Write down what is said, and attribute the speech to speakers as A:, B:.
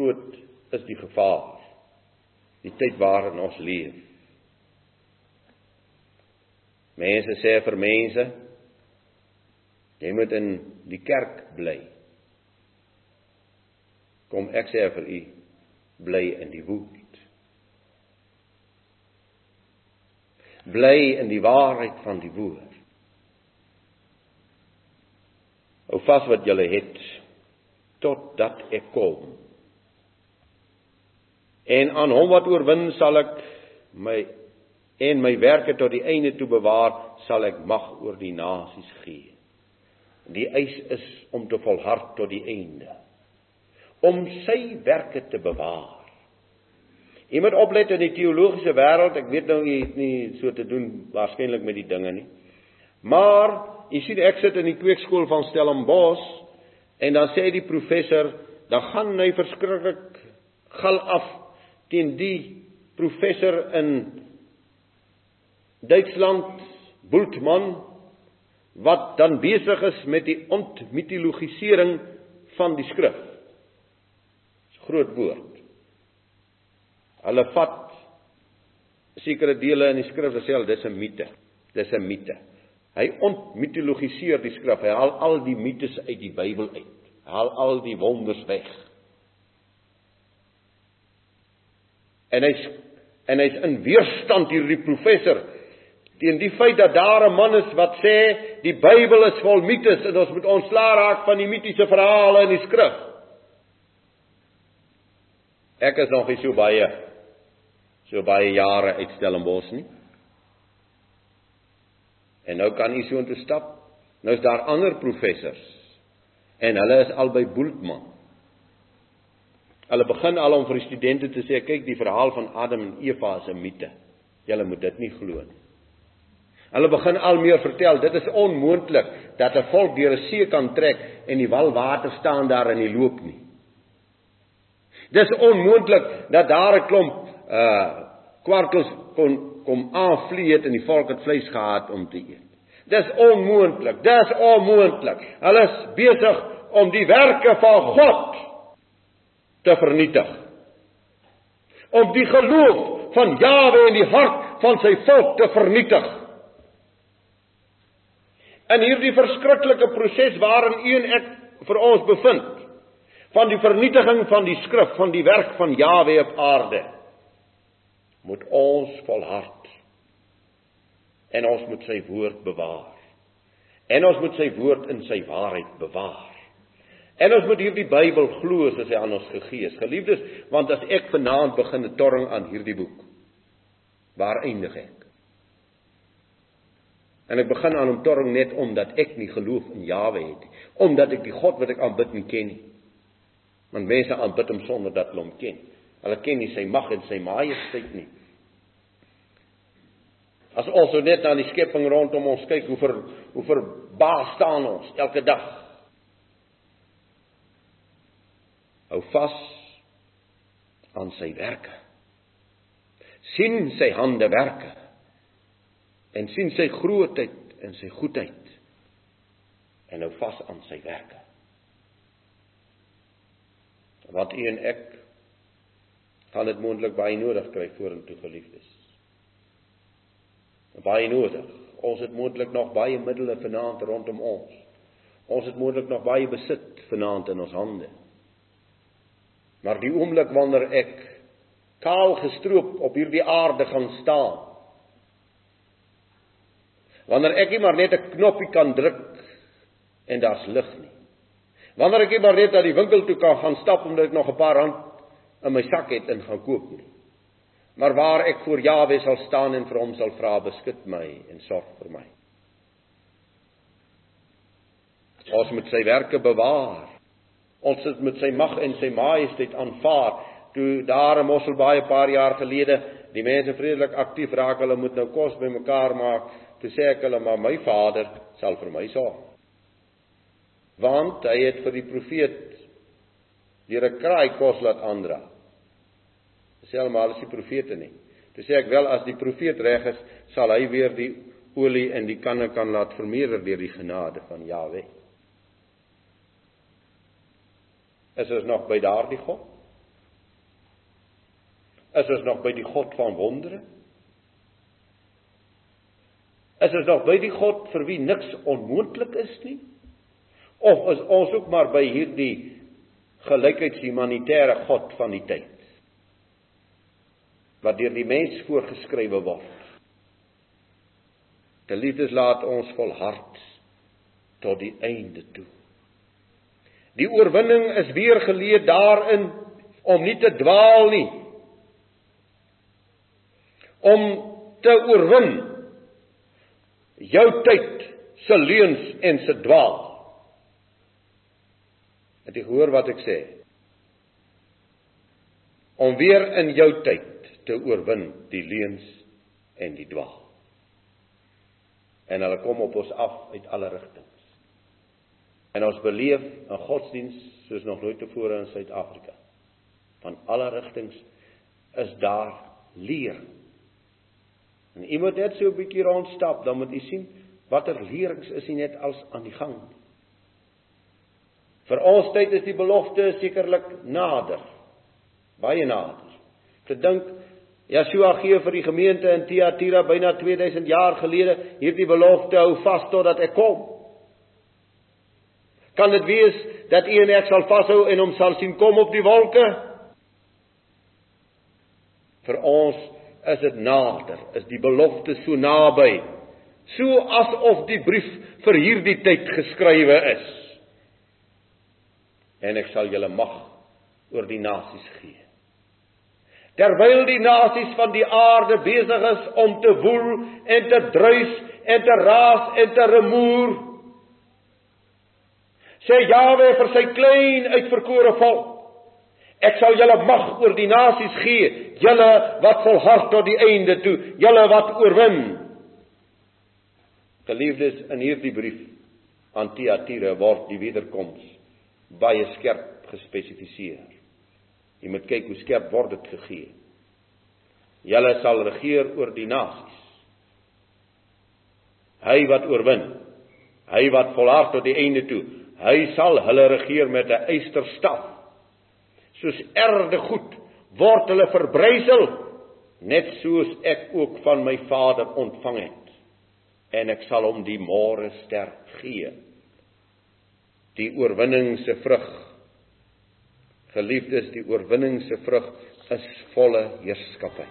A: groot is die gevaar. Die tyd waarin ons leef. Mense sê vir mense jy moet in die kerk bly. Kom ek sê vir u bly in die woord. Bly in die waarheid van die woord. Hou vas wat jy het totdat ek kom. En aan hom wat oorwin sal ek my en my werke tot die einde toe bewaar, sal ek mag oor die nasies gee. Die eis is om te volhard tot die einde. Om sy werke te bewaar. Jy moet oplet in die teologiese wêreld, ek weet nou jy het nie so te doen waarskynlik met die dinge nie. Maar jy sien ek sit in die kweekskool van Stellenbosch en dan sê die professor, dan gaan hy verskriklik gal af teen die professor in Duitsland Bultmann wat dan besig is met die ontmitologisering van die skrif. Dis groot woord. Hulle vat sekere dele in die skrif en sê al dis 'n mite. Dis 'n mite. Hy ontmitologiseer die skrif. Hy haal al die mites uit die Bybel uit. Hy haal al die wonders weg. En hy's en hy's in weerstand hierdie professor teen die feit dat daar 'n man is wat sê die Bybel is vol mites en ons moet ontslaa raak van die mitiese verhale in die skrif. Ek is nog nie so baie so baie jare uit Stellenbosch nie. En nou kan u so intoe stap. Nou is daar ander professors en hulle is albei Bultmann. Hulle begin al om vir die studente te sê kyk die verhaal van Adam en Eva is 'n mite. Julle moet dit nie glo nie. Hulle begin al meer vertel, dit is onmoontlik dat 'n volk deur 'n see kan trek en die wal water staan daar in die loop nie. Dis onmoontlik dat daar 'n klomp uh kwartels kon kom aanvlieg het en die volk het vleis gehad om te eet. Dis onmoontlik. Dis onmoontlik. Hulle is besig om die werke van God te vernietig. Om die geloof van Jawe in die hart van sy volk te vernietig. In hierdie verskriklike proses waarin u en ek vir ons bevind van die vernietiging van die skrif van die werk van Jahwe op aarde moet ons volhard. En ons moet sy woord bewaar. En ons moet sy woord in sy waarheid bewaar en ons moet hierdie Bybel glo soos hy aan ons gegee is geliefdes want as ek vanaand begin 'n torring aan hierdie boek waar eindig ek En ek begin aan hom torring net omdat ek nie geloof in Jawe het nie, omdat ek die God wat ek aanbid nie ken nie. Want mense aanbid hom sonder dat hulle hom ken. Hulle ken nie sy mag en sy majesteit nie. As ons net na die skepping rondom ons kyk, hoe ver hoe verbaas staan ons elke dag. Hou vas aan sy werke. sien sy hande werke en sien sy grootheid en sy goedheid en hou vas aan sy werke. Wat u en ek gaan dit moontlik baie nodig kry vorentoe geliefdes. Baie nodig. Ons het moontlik nog baie middele vanaand rondom ons. Ons het moontlik nog baie besit vanaand in ons hande. Maar die oomblik wanneer ek kaal gestroop op hierdie aarde gaan staan Wanneer ek nie maar net 'n knoppie kan druk en daar's lig nie. Wanneer ek nie maar net na die winkel toe kan gaan stap omdat ek nog 'n paar rand in my sak het en gaan koop nie. Maar waar ek voor Jawe sal staan en vir hom sal vra, beskud my en sorg vir my. Ons moet sy werke bewaar. Ons het met sy mag en sy majesteit aanvaar. Toe daar in Mosselbaai 'n paar jaar gelede die mense vredelik aktief raak, hulle moet nou kos bymekaar maak Toe sê ek hulle maar my Vader sal vir my sorg. Want hy het vir die profeet deur 'n kraai kos laat aandra. Sê almal as die profete nie. Toe sê ek wel as die profeet reg is, sal hy weer die olie in die kanne kan laat vermeerder deur die genade van Jahwe. Is ons nog by daardie God? Is ons nog by die God van wondere? Is ons nog by die God vir wie niks onmoontlik is nie? Of is ons ook maar by hierdie gelykheidshumanitêre God van die tyd? Wat deur die mens voorgeskrywe word. Geliefdes, laat ons volhard tot die einde toe. Die oorwinning is weer geleë daarin om nie te dwaal nie. Om te oorwin jou tyd se leuns en se dwaal. Het jy gehoor wat ek sê? Om weer in jou tyd te oorwin die leuns en die dwaal. En hulle kom op ons af uit alle rigtings. En ons beleef 'n godsdiens soos nog nooit tevore in Suid-Afrika. Van alle rigtings is daar leer. En u moet net so 'n bietjie rondstap, dan moet u sien watter leerings is hier net als aan die gang. Vir ons tyd is die belofte sekerlik nader. Baie nader. Te dink Yeshua gee vir die gemeente in Thyatira byna 2000 jaar gelede hierdie belofte hou vas totdat ek kom. Kan dit wees dat u en ek sal vashou en hom sal sien kom op die wolke? Vir ons is dit nader, is die belofte so naby. So asof die brief vir hierdie tyd geskrywe is. En ek sal julle mag oor die nasies gee. Terwyl die nasies van die aarde besig is om te woel en te druis en te raas en te remoer, sê Jawe vir sy klein uitverkore volk: Ek sal julle mag oor die nasies gee, julle wat volhard tot die einde toe, julle wat oorwin. Geliefdes, in hierdie brief aan Thyatira word die wederkoms baie skerp gespesifiseer. Jy moet kyk hoe skerp word dit gegee. Julle sal regeer oor die nasies. Hy wat oorwin, hy wat volhard tot die einde toe, hy sal hulle regeer met 'n eysterstaf. Soos erde goed word hulle verbrysel net soos ek ook van my Vader ontvang het. En ek sal hom die môre ster gee. Die oorwinning se vrug Geliefdes, die oorwinning se vrug is volle heerskappy.